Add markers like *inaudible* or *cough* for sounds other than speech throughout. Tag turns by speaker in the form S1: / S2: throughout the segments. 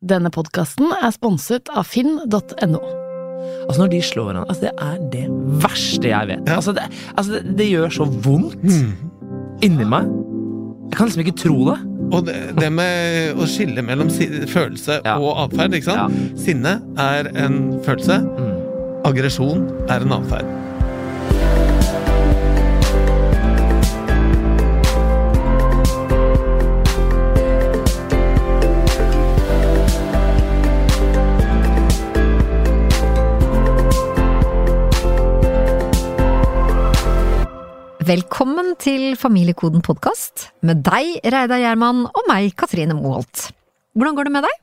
S1: Denne podkasten er sponset av finn.no.
S2: Altså Når de slår hverandre altså Det er det verste jeg vet. Altså, det, altså det, det gjør så vondt inni meg. Jeg kan liksom ikke tro det.
S3: Og det, det med å skille mellom si følelse
S2: Ja.
S3: og atferd, Ja. Sinne er en følelse. Aggresjon er en atferd.
S4: Velkommen til Familiekoden podkast med deg, Reidar Gjerman, og meg, Katrine Moholt. Hvordan går det med deg?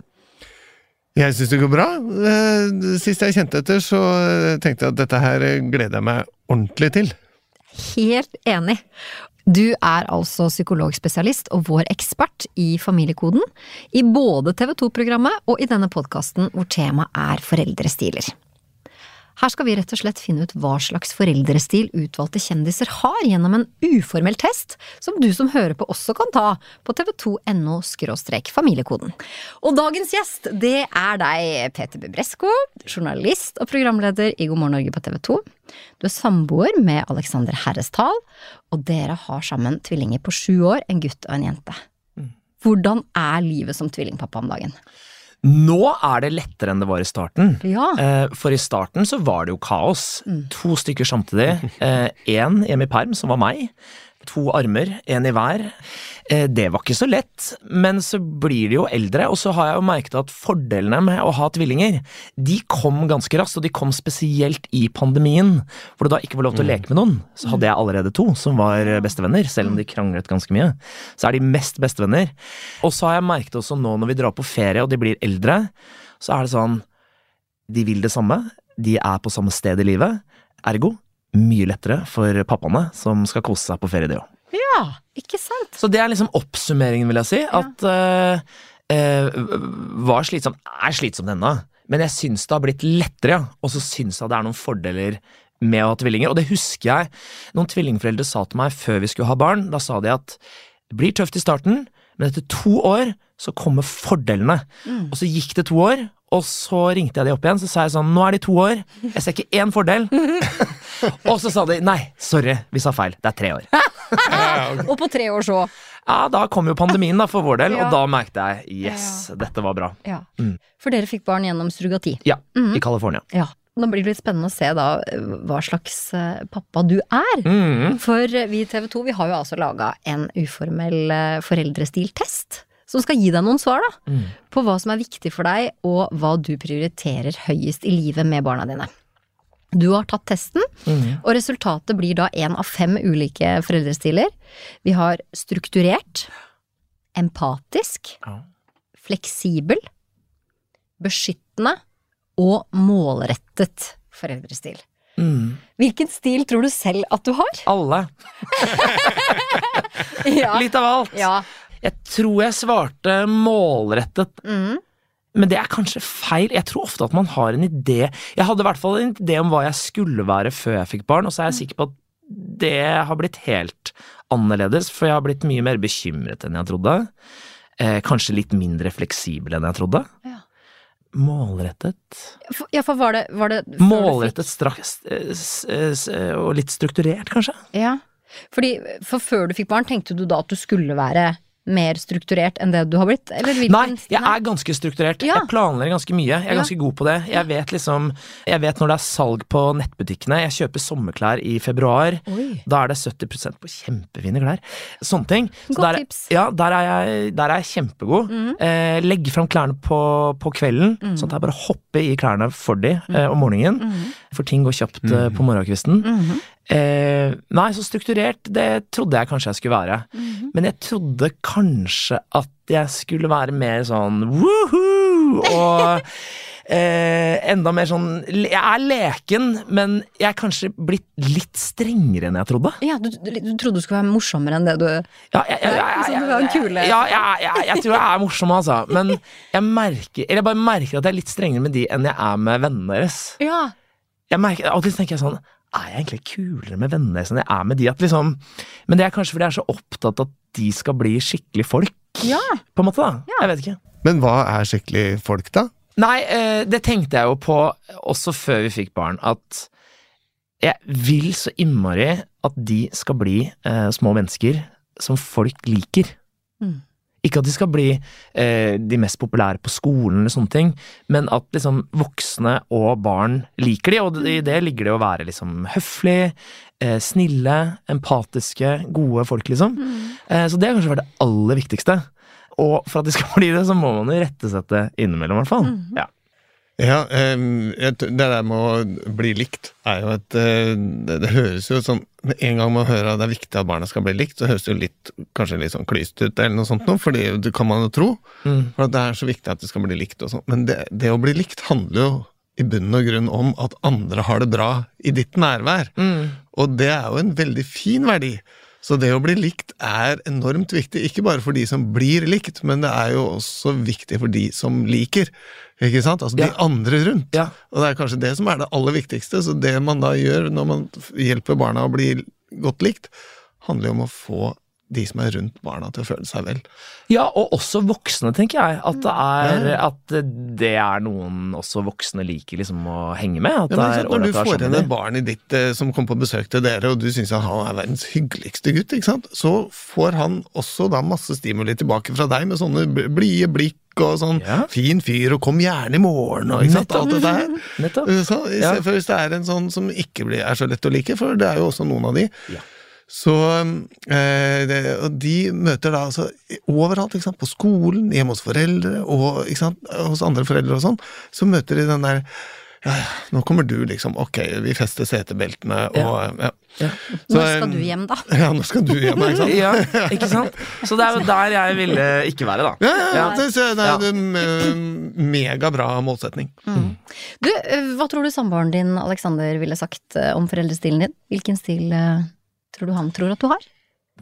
S3: Jeg syns det går bra. Eh, Sist jeg kjente etter, så eh, tenkte jeg at dette her eh, gleder jeg meg ordentlig til.
S4: Helt enig. Du er altså psykologspesialist og vår ekspert i Familiekoden, i både TV 2-programmet og i denne podkasten hvor temaet er foreldrestiler. Her skal vi rett og slett finne ut hva slags foreldrestil utvalgte kjendiser har gjennom en uformell test, som du som hører på også kan ta på tv2.no familiekoden. Og dagens gjest, det er deg, Peter Bubresko, journalist og programleder i God morgen Norge på TV 2. Du er samboer med Alexander Herresdal, og dere har sammen tvillinger på sju år, en gutt og en jente. Hvordan er livet som tvillingpappa om dagen?
S2: Nå er det lettere enn det var i starten.
S4: Ja.
S2: Eh, For i starten så var det jo kaos. To stykker samtidig. Én hjemme i perm, som var meg. To armer, én i hver. Eh, Det var ikke så lett, men så blir de jo eldre, og så har jeg jo merket at fordelene med å ha tvillinger, de kom ganske raskt, og de kom spesielt i pandemien, hvor det da ikke var lov til å leke med noen. Så hadde jeg allerede to som var bestevenner, selv om de kranglet ganske mye. Så er de mest bestevenner. Og så har jeg merket også nå når vi drar på ferie og de blir eldre, så er det sånn de vil det samme, de er på samme sted i livet, ergo mye lettere for pappaene som skal kose seg på ferie, det òg.
S4: Ja, ikke sant?
S2: Så det er liksom oppsummeringen, vil jeg si. At eh, uh, var slitsom, er slitsomt ennå, men jeg syns det har blitt lettere, ja. Og så syns jeg det er noen fordeler med å ha tvillinger. Og det husker jeg noen tvillingforeldre sa til meg før vi skulle ha barn. Da sa de at det blir tøft i starten, men etter to år så kommer fordelene. Og så gikk det to år, og så ringte jeg de opp igjen, så sa jeg sånn Nå er de to år, jeg ser ikke én fordel. *laughs* og så sa de nei, sorry, vi sa feil, det er tre år. *laughs*
S4: Og på tre år så.
S2: Ja, da kom jo pandemien da for vår del,
S4: Ja.
S2: og da merket jeg yes, dette var bra.
S4: Ja.
S2: Mm.
S4: For dere fikk barn gjennom surrogati.
S2: Ja,
S4: Mhm.
S2: i California.
S4: Ja. Nå blir det litt spennende å se da hva slags eh, pappa du er.
S2: Mm.
S4: For eh, vi i TV 2 vi har jo altså laga en uformell eh, foreldrestiltest. Som skal gi deg noen svar da,
S2: Mm.
S4: på hva som er viktig for deg, og hva du prioriterer høyest i livet med barna dine. Du har tatt testen,
S2: Mm.
S4: og resultatet blir da én av fem ulike foreldrestiler. Vi har strukturert, empatisk,
S2: Ja.
S4: fleksibel, beskyttende og målrettet foreldrestil.
S2: Mm.
S4: Hvilken stil tror du selv at du har?
S2: Alle. *laughs*
S4: Ja.
S2: Litt av alt.
S4: ja.
S2: Jeg tror jeg svarte målrettet,
S4: Mm.
S2: men det er kanskje feil. Jeg tror ofte at man har en idé. Jeg hadde i hvert fall en idé om hva jeg skulle være før jeg fikk barn, og så er jeg sikker på at det har blitt helt annerledes, for jeg har blitt mye mer bekymret enn jeg trodde. Eh, kanskje litt mindre fleksibel enn jeg trodde.
S4: Ja.
S2: Målrettet
S4: Ja, for var det, var det
S2: Målrettet straks eh, eh, eh, og litt strukturert, kanskje?
S4: Ja. Fordi, for før du fikk barn, tenkte du da at du skulle være mer strukturert enn det du har blitt? Eller
S2: Nei, jeg er ganske strukturert.
S4: Ja.
S2: Jeg planlegger ganske mye. Jeg er
S4: Ja.
S2: ganske god på det. Jeg vet liksom Jeg vet når det er salg på nettbutikkene. Jeg kjøper sommerklær i februar.
S4: Oi.
S2: Da er det 70% på kjempefine klær. Sånne ting. Så
S4: Godt
S2: der,
S4: tips.
S2: Ja, der er jeg, der er jeg kjempegod.
S4: Mm.
S2: Eh, legge fram klærne på, på kvelden,
S4: mm.
S2: sånn at jeg bare hopper i klærne for de eh, om morgenen.
S4: Mhm.
S2: For ting går kjapt eh, på morgenkvisten.
S4: Mhm.
S2: Eh, nei, så strukturert, det trodde jeg kanskje jeg skulle være.
S4: Mhm.
S2: Men jeg trodde kanskje at jeg skulle være mer sånn woohoo! Og *laughs* eh, enda mer sånn Jeg er leken, men jeg er kanskje blitt litt strengere enn jeg trodde.
S4: Ja, du, du, du trodde du skulle være morsommere enn det du
S2: Ja, jeg tror jeg er morsom, altså. *laughs* Men jeg merker Eller jeg bare merker at jeg er litt strengere med de enn jeg er med vennene deres.
S4: Ja.
S2: Jeg merker, Alltid tenker jeg sånn Er jeg egentlig kulere med vennene enn jeg er med de? At liksom, men det er kanskje fordi jeg er så opptatt av at de skal bli skikkelig folk.
S4: Ja.
S2: På en måte, da. Jeg vet ikke.
S3: Men hva er skikkelig folk, da?
S2: Nei, eh, det tenkte jeg jo på også før vi fikk barn, at jeg vil så innmari at de skal bli eh, små mennesker som folk liker.
S4: Mm.
S2: Ikke at de skal bli eh, de mest populære på skolen eller sånne ting, men at liksom voksne og barn liker de, og i det ligger det å være liksom høflig, eh, snille, empatiske, gode folk, liksom. Eh, så det har kanskje vært det aller viktigste. Og for at de skal *laughs* bli det, så må man irettesette rettesette innimellom, i hvert fall. Ja.
S3: Ja, Det der med å bli likt er jo et eh, det, høres jo sånn Med en gang man hører at det er viktig at barna skal bli likt, så høres det jo litt kanskje litt sånn klyst ut, eller noe sånt noe, for det kan man jo tro.
S2: Mm.
S3: For at det er så viktig at det skal bli likt og sånn. Men det, det å bli likt handler jo i bunn og grunn om at andre har det bra i ditt nærvær.
S2: Mm.
S3: Og det er jo en veldig fin verdi. Så det å bli likt er enormt viktig, ikke bare for de som blir likt, men det er jo også viktig for de som liker. Ikke sant? Altså de andre rundt.
S2: Ja.
S3: Og det er kanskje det som er det aller viktigste. Så det man da gjør når man hjelper barna å bli godt likt, handler jo om å få de som er rundt barna til å føle seg vel.
S2: Ja, og også voksne, tenker jeg. At det er, at det er noen også voksne liker liksom å henge med. At
S3: Ja, men,
S2: det er
S3: når du får inn et barn i ditt eh, som kommer på besøk til dere, og du syns han er verdens hyggeligste gutt, ikke sant? så får han også da masse stimuli tilbake fra deg med sånne bl- blide blikk og sånn
S2: Ja.
S3: 'fin fyr', og 'kom gjerne i morgen', og ikke sant, alt det der.
S2: Nettopp.
S3: Eh, Så,
S2: Ja.
S3: for hvis det er en sånn som ikke er så lett å like, for det er jo også noen av de.
S2: Ja.
S3: Så eh, det, Og de møter da altså overalt, på skolen, hjemme hos foreldre og hos andre foreldre og sånn, så møter de den der ja, nå kommer du, liksom. Ok, vi fester setebeltene og ja.
S2: Ja.
S3: Så,
S4: Når skal
S3: eh,
S4: du hjem, da? *laughs*
S3: Ja, nå skal du hjem, ikke sant? *laughs*
S2: Ja, ikke sant? Så det er jo der jeg ville ikke være, da.
S3: Ja, ja. Det, det er en eh, megabra målsetning.
S4: Du, eh, hva tror du samboeren din, Alexander, ville sagt om foreldrestilen din? Hvilken stil tror du han tror at du har?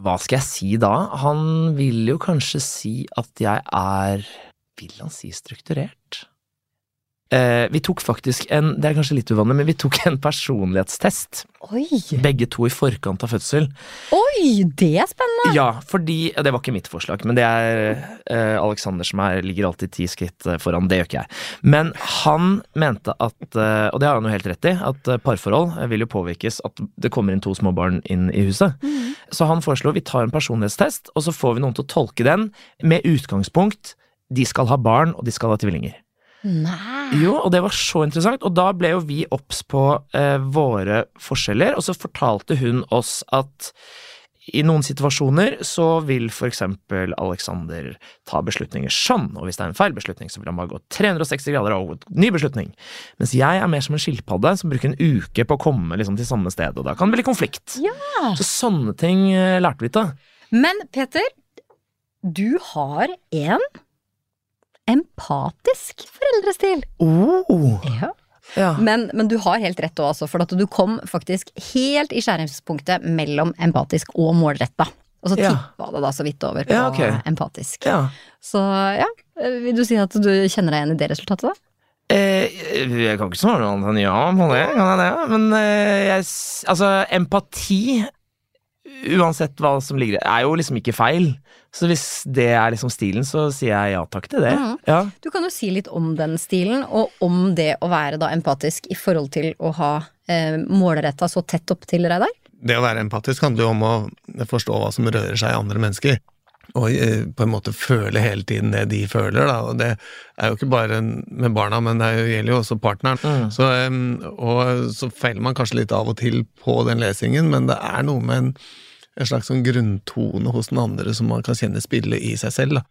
S2: Hva skal jeg si da? Han vil jo kanskje si at jeg er Vil han si strukturert? Eh, vi tok faktisk en Det er kanskje litt uvanlig, men vi tok en personlighetstest.
S4: Oi!
S2: Begge to i forkant av fødsel.
S4: Oi, det er spennende!
S2: Ja, fordi Det var ikke mitt forslag, men det er eh, Alexander som er, ligger alltid ti skritt eh, foran. Det gjør ikke jeg. Men han mente at, eh, og det har han jo helt rett i, at eh, parforhold eh, vil jo påvirkes at det kommer inn to små barn inn i huset. Så han foreslo vi tar en personlighetstest, og så får vi noen til å tolke den med utgangspunkt de skal ha barn, og de skal ha tvillinger.
S4: Nei.
S2: Jo, og det var så interessant, og da ble jo vi obs på eh, våre forskjeller, og så fortalte hun oss at i noen situasjoner så vil for eksempel Alexander ta beslutninger sånn, og hvis det er en feil beslutning, så vil han bare gå 360 grader og ny beslutning. Mens jeg er mer som en skilpadde som bruker en uke på å komme liksom, til samme sted, og da kan det bli konflikt.
S4: Ja.
S2: Så sånne ting eh, lærte vi ikke.
S4: Men Peter, du har en empatisk foreldrestil.
S2: Oh.
S4: Ja.
S2: Ja.
S4: Men, men du har helt rett òg, altså, for at du kom faktisk helt i skjæringspunktet mellom empatisk og målretta. Og så
S2: Ja.
S4: det da så vidt over på
S2: Ja, okay.
S4: empatisk.
S2: ja.
S4: Så ja, vil du si at du kjenner deg igjen i det resultatet, da?
S2: Eh, jeg kan ikke svare noe annet enn ja på det, kan jeg det? Men eh, jeg, altså, empati, uansett hva som ligger der, er jo liksom ikke feil. Så hvis det er liksom stilen, så sier jeg ja takk til det.
S4: Mm.
S2: Ja.
S4: Du kan jo si litt om den stilen, og om det å være da empatisk i forhold til å ha eh, målretta så tett opp til Reidar.
S3: Det å være empatisk handler jo om å forstå hva som rører seg i andre mennesker. Og eh, på en måte føle hele tiden det de føler, da. Og det er jo ikke bare med barna, men det er jo- gjelder jo også partneren.
S2: Mm.
S3: Så, eh, og så feiler man kanskje litt av og til på den lesingen, men det er noe med en, en slags sånn grunntone hos den andre som man kan kjenne spille i seg selv, da.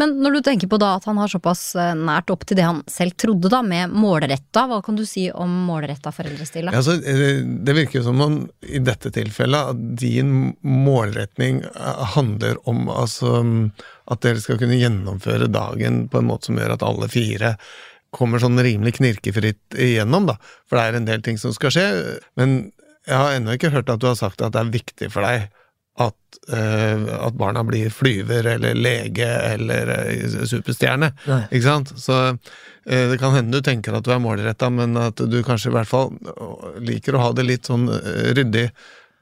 S4: Men når du tenker på da at han har såpass eh, nært opp til det han selv trodde, da, med målretta, hva kan du si om målretta foreldrestil?
S3: Ja, så, eh, det virker jo som om i dette tilfellet at din målretning eh, handler om altså, at dere skal kunne gjennomføre dagen på en måte som gjør at alle fire kommer sånn rimelig knirkefritt igjennom, da. For det er en del ting som skal skje. Men jeg har ennå ikke hørt at du har sagt at det er viktig for deg at, uh, at barna blir flyver eller lege eller uh, superstjerne.
S2: Nei.
S3: Ikke sant? Så uh, det kan hende du tenker at du er målretta, men at du kanskje i hvert fall liker å ha det litt sånn ryddig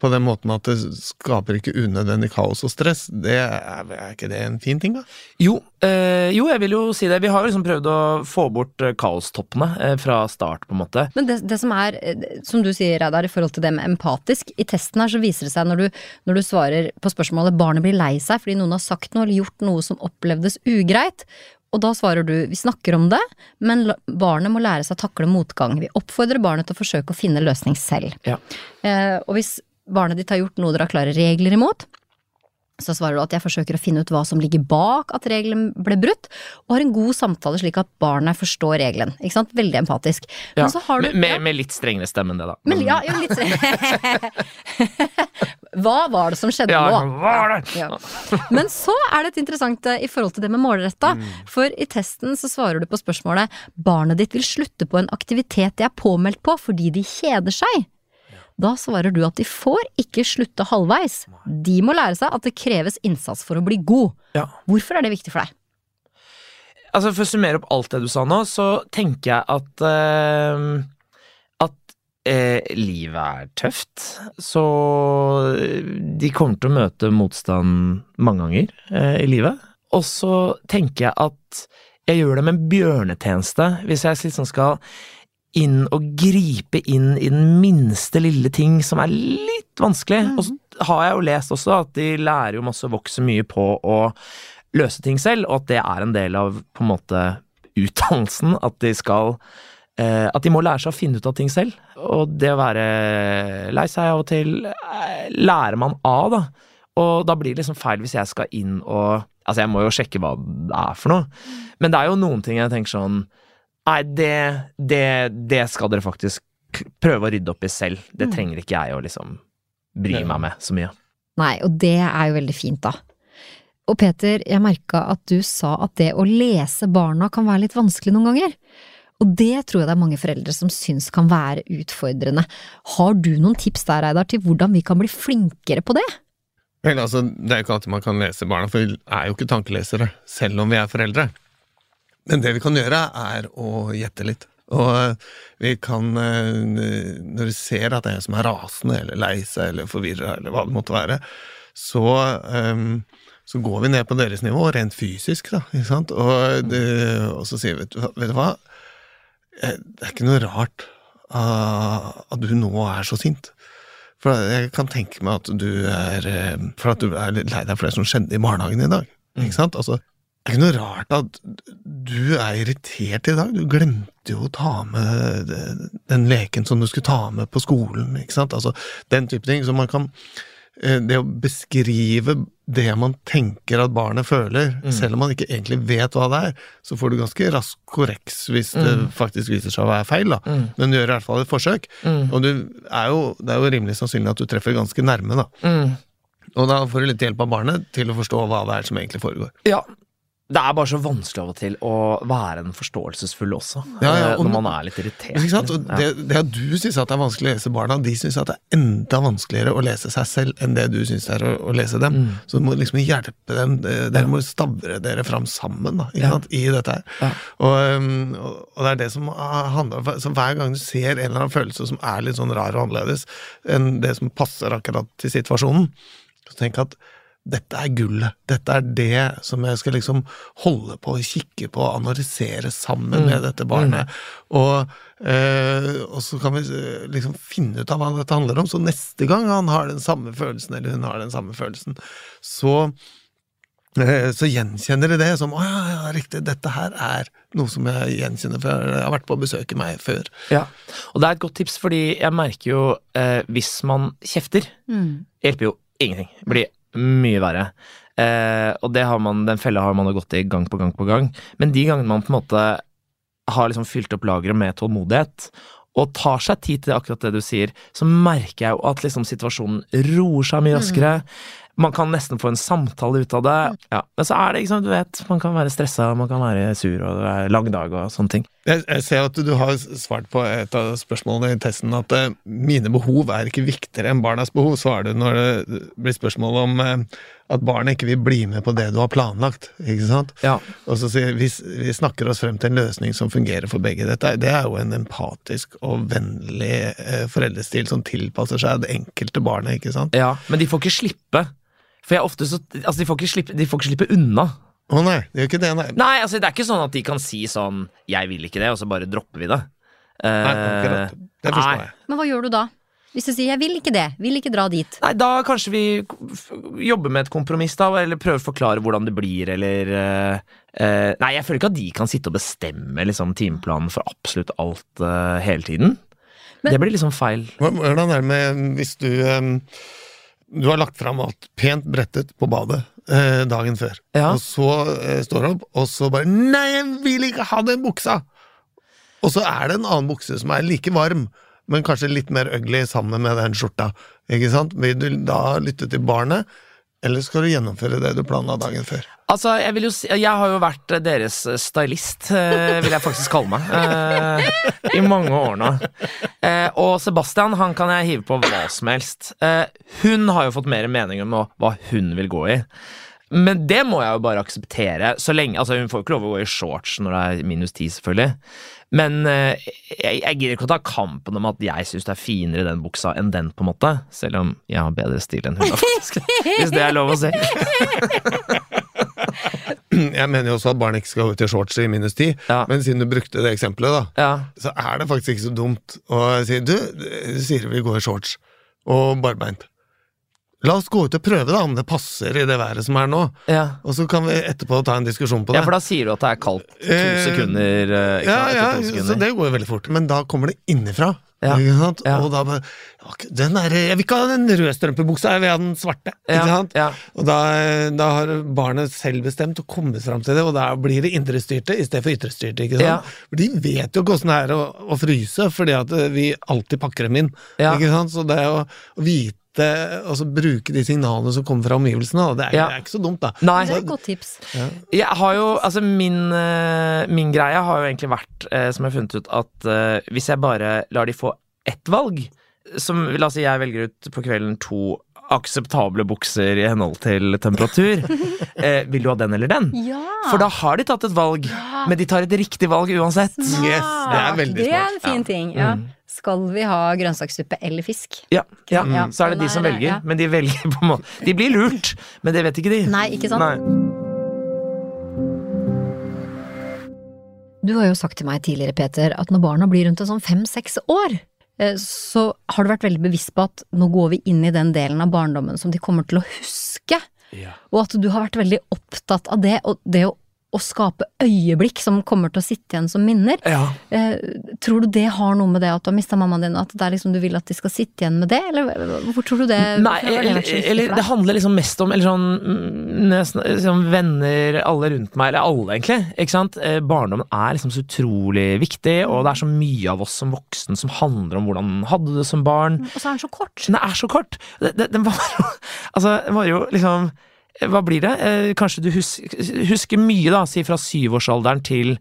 S3: på den måten at det skaper ikke unødvendig kaos og stress, det er, er ikke det en fin ting, da?
S2: Jo, øh, jo, jeg vil jo si det. Vi har jo liksom prøvd å få bort eh, kaostoppene eh, fra start, på en måte.
S4: Men det, det som er, som du sier Reidar, i forhold til det med empatisk, i testen her så viser det seg når du, når du svarer på spørsmålet barnet blir lei seg fordi noen har sagt noe eller gjort noe som opplevdes ugreit, og da svarer du vi snakker om det, men barnet må lære seg å takle motgang. Vi oppfordrer barnet til å forsøke å finne løsning selv.
S2: Ja.
S4: Eh, og hvis barnet ditt har gjort noe dere har klare regler imot, så svarer du at jeg forsøker å finne ut hva som ligger bak at regelen ble brutt, og har en god samtale slik at barnet forstår regelen. Ikke sant? Veldig empatisk.
S2: Ja,
S4: Men så har du
S2: med, med,
S4: ja,
S2: med litt strengere stemme enn det, da.
S4: men, ja, jo, litt *laughs* Hva var det som skjedde
S2: Ja,
S4: nå?
S2: hva var det?
S4: Ja. Men så er det et interessant eh, i forhold til det med målretta. For i testen så svarer du på spørsmålet barnet ditt vil slutte på en aktivitet de er påmeldt på fordi de kjeder seg. Da svarer du at de får ikke slutte halvveis. De må lære seg at det kreves innsats for å bli god.
S2: Ja.
S4: Hvorfor er det viktig for deg?
S2: Altså For å summere opp alt det du sa nå, så tenker jeg at uh, At eh, livet er tøft. Så de kommer til å møte motstand mange ganger eh, i livet. Og så tenker jeg at jeg gjør dem en bjørnetjeneste hvis jeg liksom skal inn og gripe inn i den minste lille ting som er litt vanskelig. Og så har jeg jo lest også at de lærer jo masse og vokser mye på å løse ting selv, og at det er en del av på en måte utdannelsen. At de skal eh, At de må lære seg å finne ut av ting selv. Og det å være lei seg av og til eh, lærer man av, da. Og da blir det liksom feil hvis jeg skal inn og Altså, jeg må jo sjekke hva det er for noe. Men det er jo noen ting jeg tenker sånn Nei, det, det, det skal dere faktisk prøve å rydde opp i selv. Det trenger ikke jeg å liksom bry meg med så mye.
S4: Nei, og det er jo veldig fint, da. Og Peter, jeg merka at du sa at det å lese barna kan være litt vanskelig noen ganger. Og det tror jeg det er mange foreldre som syns kan være utfordrende. Har du noen tips der, Reidar, til hvordan vi kan bli flinkere på det?
S3: Vel, altså, Det er jo ikke alltid man kan lese barna, for vi er jo ikke tankelesere, selv om vi er foreldre. Men det vi kan gjøre, er å gjette litt. Og eh, vi kan, eh, når vi ser at det er en som er rasende, eller lei seg, eller forvirra, eller hva det måtte være, så, um, så går vi ned på deres nivå, rent fysisk, da, ikke sant, og, det, og så sier vi, vet du hva- det er ikke noe rart uh, at du nå er så sint. For jeg kan tenke meg at du er For at du er lei deg for det som skjedde i barnehagen i dag. Ikke sant? Altså, det er ikke noe rart at du er irritert i dag. Du glemte jo å ta med den leken som du skulle ta med på skolen. Ikke sant? Altså, den type ting. Så man kan eh, Det å beskrive det man tenker at barnet føler, selv om man ikke egentlig vet hva det er, så får du ganske rask korreks hvis det faktisk viser seg å være feil, da. Men du gjør i hvert fall et forsøk. Og du er jo, det er jo rimelig sannsynlig at du treffer ganske nærme, da.
S2: Mm.
S3: Og da får du litt hjelp av barnet til å forstå hva det er som egentlig foregår.
S2: Ja. Det er bare så vanskelig av og til å være en forståelsesfull også,
S3: Ja, ja,
S2: eh,
S3: og-
S2: når man er litt irritert. Ja.
S3: det, det at du syns det er vanskelig å lese barna, de syns det er enda vanskeligere å lese seg selv enn det du syns er å, å lese dem.
S2: Mm.
S3: Så du må liksom hjelpe dem. eh, Dere må stavre dere fram sammen da, sant? i dette her. Og, um, og og det er det som ah, handler om Så hver gang du ser en eller annen følelse som er litt sånn rar og annerledes enn det som passer akkurat til situasjonen, så tenk at dette er gullet. Dette er det som jeg skal liksom holde på, og kikke på, og analysere sammen med dette barnet. Og, eh, og så kan vi eh, liksom finne ut av hva dette handler om. Så neste gang han har den samme følelsen, eller hun har den samme følelsen, så eh, så gjenkjenner de det som 'Å ja, ja, riktig, dette her er noe som jeg gjenkjenner, for jeg har vært på å besøke meg før'.
S2: Ja. Og det er et godt tips, fordi jeg merker jo eh, hvis man kjefter, hjelper jo ingenting. Blir mye verre. Eh, og det har man, den fella har man jo gått i gang på gang på gang. Men de gangene man på en måte har liksom fylt opp lageret med tålmodighet, og tar seg tid til akkurat det du sier, så merker jeg jo at liksom situasjonen roer seg mye raskere. Man kan nesten få en samtale ut av det. Ja. Men så er det, liksom, du vet, man kan være stressa, man kan være sur, og det er lang dag og sånne ting.
S3: Jeg, jeg ser at du har svart på et av spørsmålene i testen at uh, mine behov er ikke viktigere enn barnas behov. Svarer du når det blir spørsmål om uh, at barnet ikke vil bli med på det du har planlagt. ikke sant?
S2: Ja.
S3: Og så sier vi, vi snakker oss frem til en løsning som fungerer for begge. Dette, det er jo en empatisk og vennlig uh, foreldrestil som tilpasser seg det enkelte barnet, ikke sant?
S2: ja, men de får ikke slippe. For jeg ofte så Altså, de får ikke slippe, de får ikke slippe unna.
S3: Å nei, det gjør ikke det, nei.
S2: Nei, altså, det er ikke sånn at de kan si sånn 'jeg vil ikke det', og så bare dropper vi det. Uh,
S3: nei akkurat. Det forstår jeg.
S4: Men hva gjør du da? Hvis du sier 'jeg vil ikke det', vil ikke dra dit.
S2: Nei, da kanskje vi jobber med et kompromiss, da, eller prøver å forklare hvordan det blir, eller eh, eh, Nei, jeg føler ikke at de kan sitte og bestemme liksom, timeplanen for absolutt alt uh, hele tiden.
S4: Men-
S2: det blir liksom feil.
S3: Hvordan er det med hvis du um, Du har lagt fram alt pent brettet på badet eh, dagen før,
S2: Ja.
S3: og så eh, står han opp, og så bare 'Nei, jeg vil ikke ha den buksa!' Og så er det en annen bukse som er like varm, men kanskje litt mer ugly sammen med den skjorta. Ikke sant? Vil du da lytte til barnet, eller skal du gjennomføre det du planla dagen før?
S2: Altså, jeg vil jo si Jeg har jo vært eh, deres stylist, eh, vil jeg faktisk kalle meg, eh, i mange år nå. Eh, og Sebastian han kan jeg hive på hva som helst. Eh, hun har jo fått mer mening om hva hun vil gå i. Men det må jeg jo bare akseptere. Så lenge, altså Hun får jo ikke lov å gå i shorts når det er minus ti, selvfølgelig. Men eh, jeg, jeg gidder ikke å ta kampen om at jeg syns det er finere den buksa enn den, på en måte. Selv om jeg har bedre stil enn hun, da, faktisk. *laughs* Hvis det er lov å si. *clears throat*
S3: Jeg mener jo også at barn ikke skal gå ut i shorts i minus ti,
S2: Ja.
S3: men siden du brukte det eksempelet, da,
S2: Ja.
S3: så er det faktisk ikke så dumt å si du, sier vi går i shorts og barbeint. La oss gå ut og prøve da, om det passer i det været som er nå,
S2: ja.
S3: og så kan vi etterpå ta en diskusjon på det.
S2: Ja, for da sier du at det er kaldt to
S3: Eh,
S2: sekunder. eh,
S3: ja, ja,
S2: sekunder.
S3: så det går jo veldig fort. Men da kommer det innifra.
S2: Ja, ja.
S3: Og da bare den er, Jeg vil ikke ha den røde strømpebuksa, jeg vil ha den svarte. Ikke sant?
S2: ja.
S3: Og da, da har barnet selv bestemt å komme fram til det, og da blir det indrestyrte i stedet for ytrestyrte. Ikke sant?
S2: Ja.
S3: For de vet jo hvordan det er å, å fryse, fordi at eh, vi alltid pakker dem inn.
S2: Ja.
S3: Ikke sant? Så det å vite Altså bruke de signalene som kommer fra omgivelsene, da, det, er,
S2: Ja.
S3: det er ikke så dumt, da.
S2: Nei.
S4: Det er et godt tips.
S2: Jeg har jo, altså min, eh, min greie har jo egentlig vært, eh, som jeg har funnet ut, at eh, hvis jeg bare lar de få ett valg som, La oss si jeg velger ut på kvelden to akseptable bukser i henhold til temperatur. *laughs* eh, vil du ha den eller den?
S4: Ja!
S2: For da har de tatt et valg, men de tar et riktig valg uansett.
S3: Yes, det er veldig
S4: Det er en fin ting. Ja. Skal vi ha grønnsakssuppe eller fisk?
S2: Ja, ja.
S4: Ja,
S2: Så er det de som
S4: er-
S2: velger,
S4: ja.
S2: men de velger på en måte De blir lurt, men det vet ikke de.
S4: Nei, ikke sant?
S2: Nei.
S4: Du har jo sagt til meg tidligere, Peter, at når barna blir rundt en sånn fem-seks år, eh, så har du vært veldig bevisst på at nå går vi inn i den delen av barndommen som de kommer til å huske, og at du har vært veldig opptatt av det, og det å, å skape øyeblikk som kommer til å sitte igjen som minner.
S2: Ja.
S4: Eh, tror du det har noe med det at du har mista mammaen din, at det er liksom du vil at de skal sitte igjen med det, eller hvorfor tror du det
S2: Nei, eller, eller det handler liksom mest om eller sånn, mm, liksom venner, alle rundt meg, eller alle egentlig. Ikke sant? Eh, Barndommen er liksom så utrolig viktig, og det er så mye av oss som voksen som handler om hvordan hadde hadde det som barn.
S4: Og så er den så kort.
S2: Den er så kort! Det- det- Den var jo *laughs* Altså, den var jo liksom Hva blir det? Eh, Kanskje du husker, mye, da, si fra syvårsalderen til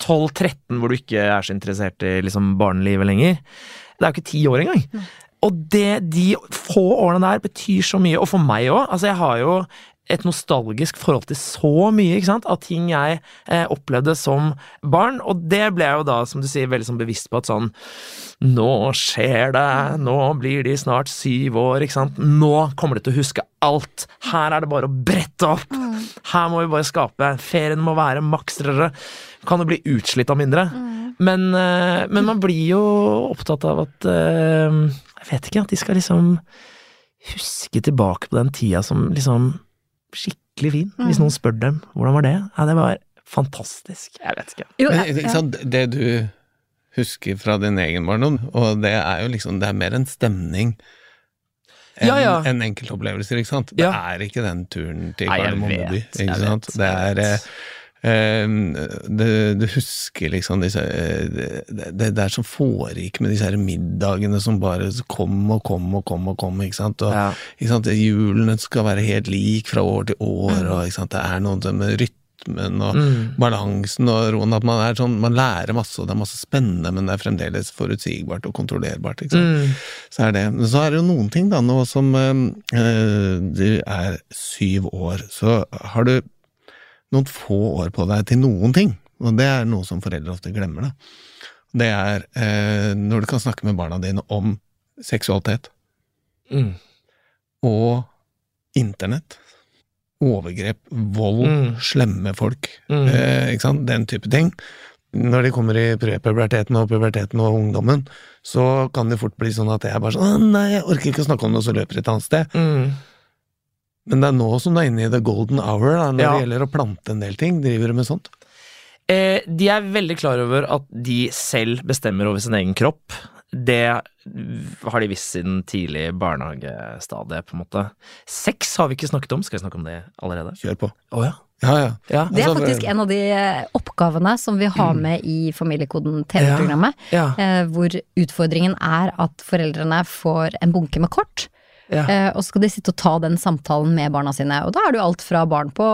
S2: 12-13, hvor du ikke er så interessert i liksom barnelivet lenger. Det er jo ikke ti år engang. Og det, de få årene der betyr så mye, og for meg òg. Altså, jeg har jo et nostalgisk forhold til så mye ikke sant, av ting jeg eh, opplevde som barn, og det ble jeg jo da, som du sier, veldig sånn bevisst på at sånn Nå skjer det, nå blir de snart syv år, ikke sant. Nå kommer de til å huske alt. Her er det bare å brette opp. Her må vi bare skape. Ferien må være maks. Kan jo bli utslitt av mindre. Men, eh, men man blir jo opptatt av at eh, Jeg vet ikke, at de skal liksom huske tilbake på den tida som liksom skikkelig fin. Hvis noen spør dem hvordan var det? Ja, det var fantastisk. Jeg vet ikke.
S4: Jo,
S3: ja,
S4: ja,
S3: ikke
S4: ja.
S3: sant, det du husker fra din egen barndom, og det er jo liksom, det er mer en stemning enn
S2: Ja, ja.
S3: en enkeltopplevelser, ikke sant? Det
S2: Ja.
S3: er ikke den turen til Kardemomme by, ikke sant? Det er eh, du, du husker liksom disse eh, det, det, det er så fårik med disse her middagene som bare kom og kom og kom og kom, ikke sant? Og,
S2: Ja.
S3: ikke sant? Julene skal være helt lik fra år til år, og ikke sant? det er noe med rytmen og
S2: Mm.
S3: balansen og roen. At man er sånn, man lærer masse, og det er masse spennende, men det er fremdeles forutsigbart og kontrollerbart.
S2: Mm.
S3: Så er det. Men så er det jo noen ting, da, nå som eh, du er syv år, så har du noen få år på deg til noen ting. Og det er noe som foreldre ofte glemmer, da. Det er øh, når du kan snakke med barna dine om seksualitet
S2: Mm.
S3: og internett. Overgrep, vold,
S2: Mm.
S3: slemme folk.
S2: Mm.
S3: Eh, ikke sant? Den type ting. Når de kommer i prepuberteten og puberteten og ungdommen, så kan det fort bli sånn at jeg er bare sånn nei, jeg orker ikke å snakke om det, og så løper jeg et annet sted.
S2: Mm.
S3: Men det er nå som du er inne i the golden hour, da, når
S2: Ja.
S3: det gjelder å plante en del ting. Driver du med sånt?
S2: Eh, de er veldig klar over at de selv bestemmer over sin egen kropp. Det har de visst siden tidlig barnehagestadie, på en måte. Sex har vi ikke snakket om, skal vi snakke om det allerede?
S3: Kjør på.
S2: Å ja.
S3: Ja, ja.
S2: Ja.
S4: Det er
S3: Altså,
S4: faktisk en av de eh, oppgavene som vi har med i Familiekoden TV-programmet.
S2: ja.
S4: Eh, hvor utfordringen er at foreldrene får en bunke med kort.
S2: ja.
S4: Eh, og så skal de sitte og ta den samtalen med barna sine. Og da er det jo alt fra barn på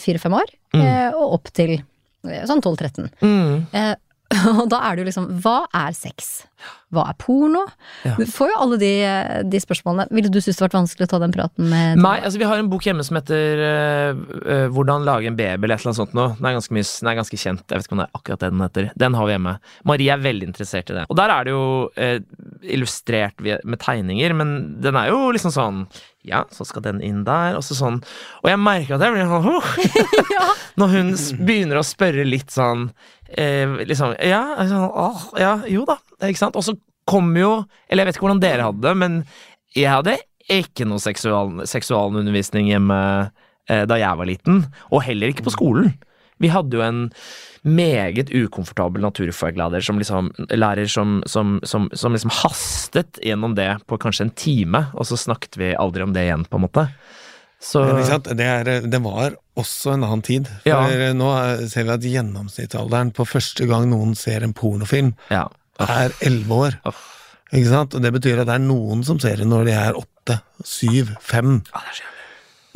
S4: fire-fem år mm. og opp til sånn 12-13.
S2: Mm.
S4: Eh, *laughs* og da er det jo liksom Hva er sex? Hva er porno?
S2: Ja.
S4: Du får jo alle de, de spørsmålene. Ville du synes det vært vanskelig å ta den praten med
S2: Nei, altså vi har en bok hjemme som heter eh, Hvordan lage en baby eller et eller annet sånt noe. Den er ganske, mye, den er ganske kjent. Jeg vet ikke om det er akkurat det den heter. Den har vi hjemme. Marie er veldig interessert i det. Og der er det jo uh, illustrert med tegninger, men den er jo liksom sånn ja, så skal den inn der, og så sånn. Og jeg merker at jeg blir sånn «Åh!» *laughs* Når hun begynner å spørre litt sånn eh, liksom Ja, sånn, åh, ja, jo da, ikke sant? Og så kommer jo Eller jeg vet ikke hvordan dere hadde det, men jeg hadde ikke noe seksual, seksualundervisning hjemme eh, da jeg var liten, og heller ikke på skolen. Vi hadde jo en meget ukomfortabel naturfaglærer som liksom, lærer som, som, som, som liksom hastet gjennom det på kanskje en time, og så snakket vi aldri om det igjen, på en måte. Så?
S3: Det, er, det var også en annen tid. For
S2: Ja.
S3: nå er- ser vi at gjennomsnittsalderen på første gang noen ser en pornofilm,
S2: ja.
S3: er elleve år.
S2: Off.
S3: Ikke sant? Og det betyr at det er noen som ser det når de er åtte, syv, fem.
S2: Ja, det er så jævlig.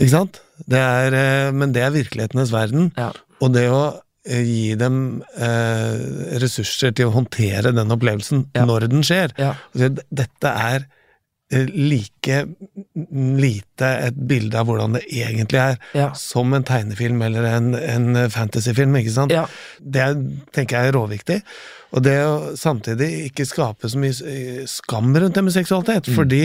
S3: Ikke sant? Det er, eh, men det er virkelighetenes verden.
S2: Ja.
S3: Og det å eh, gi dem eh, ressurser til å håndtere den opplevelsen
S2: Ja.
S3: når den skjer.
S2: Ja.
S3: Dette er like lite et bilde av hvordan det egentlig er,
S2: Ja.
S3: som en tegnefilm eller en, en fantasyfilm. ikke sant?
S2: Ja.
S3: Det er, tenker jeg er råviktig. Og det å samtidig ikke skape så mye eh, skam rundt det med seksualitet,
S2: Mm.
S3: fordi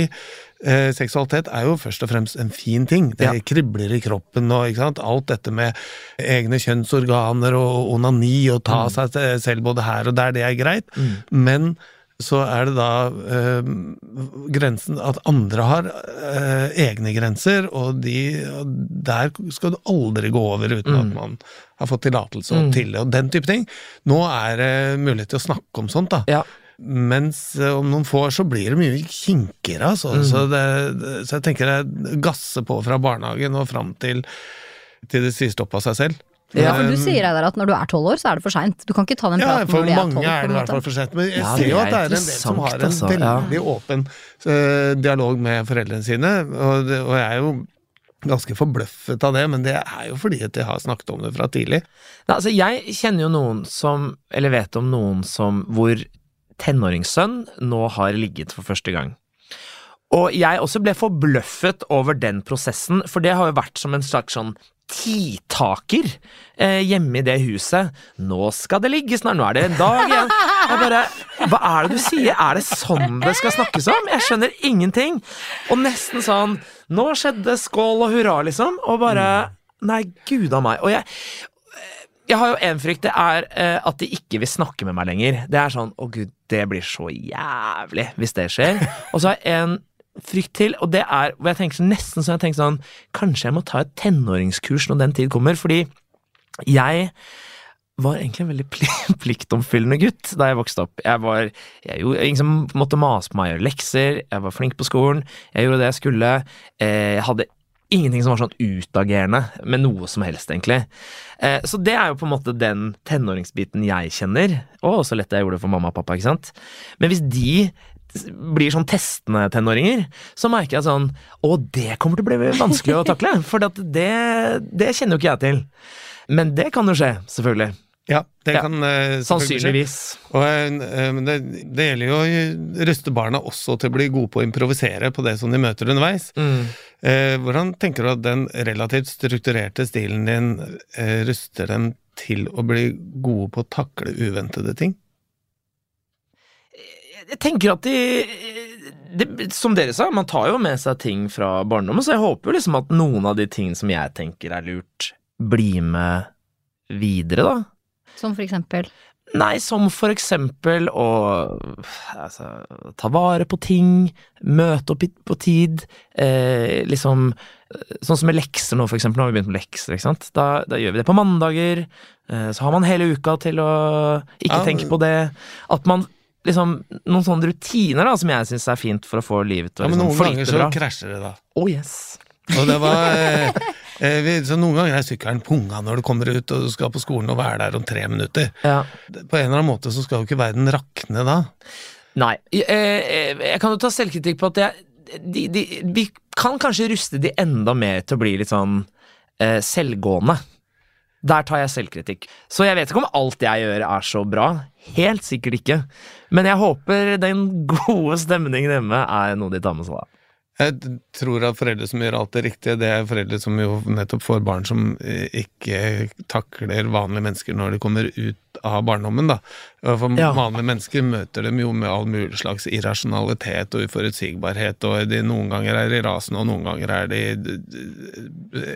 S3: eh, seksualitet er jo først og fremst en fin ting. Det
S2: Ja.
S3: kribler i kroppen og alt dette med egne kjønnsorganer og onani og
S2: Mm.
S3: ta seg selv både her og der, det er greit. Men så er det da eh, grensen at andre har eh, egne grenser, og de, og der skal du aldri gå over uten at man har fått tillatelse mm. til og den type ting. Nå er det mulighet til å snakke om sånt, da.
S2: Ja.
S3: Mens eh, om noen få år så blir det mye kinkere, altså. Så, det, det- så jeg tenker det gasser på fra barnehagen og fram til, til det sier stopp av seg selv.
S4: Ja, for du
S3: Um,
S4: sier der at når du er tolv år, så er det for seint. Du kan ikke ta den
S3: ja,
S4: praten
S3: for
S4: når du er
S3: mange
S4: tolv.
S3: er det i hvert fall for sent. Men jeg
S2: Ja,
S3: ser jo at det er en del som har en
S2: altså.
S3: veldig ja. åpen uh, dialog med foreldrene sine, og, det, og jeg er jo ganske forbløffet av det, men det er jo fordi at jeg har snakket om det fra tidlig.
S2: Nei, altså jeg kjenner jo noen som, eller vet om noen som, hvor tenåringssønn nå har ligget for første gang. Og jeg også ble forbløffet over den prosessen, for det har jo vært som en slags sånn tidtaker eh, hjemme i det huset. Nå skal det ligge snart, nå er det en dag igjen. Jeg bare, Hva er det du sier? Er det sånn det skal snakkes om? Jeg skjønner ingenting. Og nesten sånn Nå skjedde skål og hurra, liksom. Og bare Nei, gud a meg. Og jeg, jeg har jo en frykt, det er eh, at de ikke vil snakke med meg lenger. Det er sånn å gud, det blir så jævlig hvis det skjer. Og så har jeg en frykt til, og det er hvor jeg tenker nesten så jeg tenker sånn Kanskje jeg må ta et tenåringskurs når den tid kommer, fordi jeg var egentlig en veldig *laughs* pliktomfyllende gutt da jeg vokste opp. Jeg var jeg gjorde, Ingen som måtte mase på meg å gjøre lekser, jeg var flink på skolen, jeg gjorde det jeg skulle. Eh, jeg hadde ingenting som var sånn utagerende med noe som helst, egentlig. Eh, så det er jo på en måte den tenåringsbiten jeg kjenner, og også lett jeg gjorde det for mamma og pappa, ikke sant. Men hvis de blir sånn testende tenåringer, så merker jeg sånn Å, det kommer til å bli vanskelig å takle, for det, det kjenner jo ikke jeg til. Men det kan jo skje, selvfølgelig.
S3: Ja, det
S2: Ja.
S3: kan uh.
S2: Sannsynligvis.
S3: Og, uh, det, det gjelder jo å ruste barna også til å bli gode på å improvisere på det som de møter underveis.
S2: Mm.
S3: Uh, hvordan tenker du at den relativt strukturerte stilen din ruster dem til å bli gode på å takle uventede ting?
S2: Jeg tenker at de, de Som dere sa, man tar jo med seg ting fra barndommen, så jeg håper jo liksom at noen av de tingene som jeg tenker er lurt, blir med videre, da.
S4: Som for eksempel
S2: Nei, som for eksempel å altså, ta vare på ting, møte opp på tid, eh, liksom Sånn som med lekser nå, for eksempel. Nå har vi begynt med lekser, ikke sant. Da, da gjør vi det på mandager. Eh, så har man hele uka til å ikke
S3: Ja,
S2: tenke på det. At man liksom Noen sånne rutiner da, som jeg syns er fint for å få livet til
S3: Ja,
S2: å
S3: men
S2: liksom,
S3: noen ganger så krasjer det, da.
S2: Oh yes.
S3: Og det var eh, eh, vi, Så noen ganger er sykkelen punga når du kommer ut og du skal på skolen og være der om tre minutter.
S2: Ja.
S3: På en eller annen måte så skal jo ikke verden rakne da.
S2: Nei. Jeg, eh, jeg kan jo ta selvkritikk på at jeg, de, de, vi kan kanskje ruste de enda mer til å bli litt sånn eh, selvgående. Der tar jeg selvkritikk. Så jeg vet ikke om alt jeg gjør er så bra. Helt sikkert ikke. Men jeg håper den gode stemningen hjemme er noe de tar med seg. da.
S3: Jeg tror at foreldre som gjør alt det riktige, det er foreldre som jo nettopp får barn som eh, ikke takler vanlige mennesker når de kommer ut av barndommen, da. For
S2: Ja.
S3: vanlige mennesker møter dem jo med all mulig slags irrasjonalitet og uforutsigbarhet, og de noen ganger er de rasende, og noen ganger er de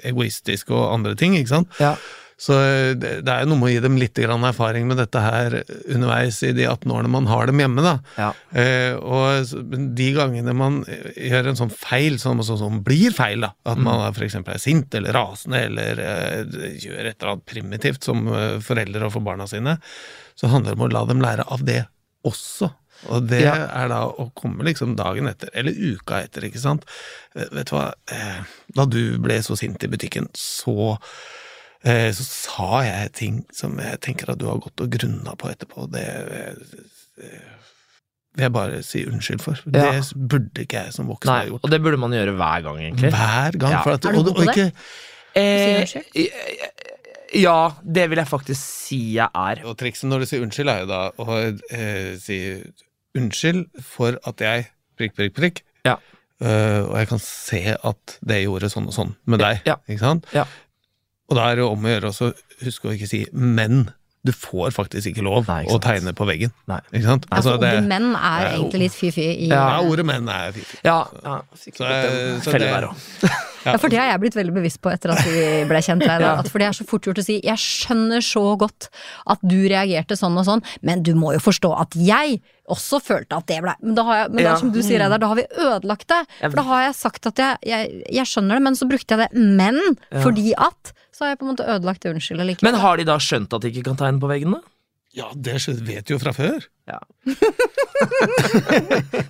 S3: egoistiske og andre ting, ikke sant.
S2: Ja.
S3: Så eh, det, det er jo noe med å gi dem litt grann erfaring med dette her underveis i de 18 årene man har dem hjemme, da.
S2: Ja.
S3: Eh, og de gangene man eh, gjør en sånn feil, som, som, som blir feil, da, at man er for eksempel er sint eller rasende eller eh, gjør et eller annet primitivt som eh, foreldre overfor barna sine, så handler det om å la dem lære av det også. Og det
S2: Ja.
S3: er da å komme liksom dagen etter, eller uka etter, ikke sant. Eh, vet du hva, da du ble så sint i butikken, så så sa jeg ting som jeg tenker at du har gått og grunna på etterpå. Det eh, vil jeg bare si unnskyld for.
S2: Ja.
S3: Det burde ikke jeg som voksen
S2: Nei,
S3: ha gjort.
S2: og det burde man gjøre hver gang, egentlig.
S3: Hver gang.
S2: Ja.
S3: For at,
S4: Er du god på
S3: det? ikke,
S2: Eh,
S4: Si
S2: ja, det vil jeg faktisk si jeg er.
S3: og trikset når du sier unnskyld, er jo da å eh, si unnskyld for at jeg prikk, prikk, prikk.
S2: Ja.
S3: Uh, og jeg kan se at det gjorde sånn og sånn med deg.
S2: Ja.
S3: Ikke sant?
S2: Ja.
S3: Og da er det om å gjøre også huske å ikke si 'men'. Du får faktisk ikke lov
S2: Nei, ikke
S3: å tegne på veggen.
S2: Nei.
S3: Ikke sant?
S4: Altså,
S3: Altså,
S4: ordet menn er egentlig litt fy-fy i
S3: ja,
S2: Ja.
S3: ordet 'menn' er fint.
S2: Ja, ja
S3: så,
S2: Så,
S3: så
S2: felle
S3: det-. *laughs*
S4: Ja, for det har jeg blitt veldig bevisst på etter at vi ble kjent. Reidar. *laughs* At for det er så fort gjort å si 'jeg skjønner så godt at du reagerte sånn og sånn', men du må jo forstå at jeg også følte at det ble Men, da har jeg, men er som du sier, Reidar, da har vi ødelagt det. For da har jeg sagt at jeg, jeg, jeg skjønner det, men så brukte jeg det 'men' fordi at Så har jeg på en måte ødelagt det unnskyldet likevel.
S2: Men har de da skjønt at de ikke kan tegne på veggene?
S3: Ja, det vet du jo fra før.
S2: Ja. *laughs*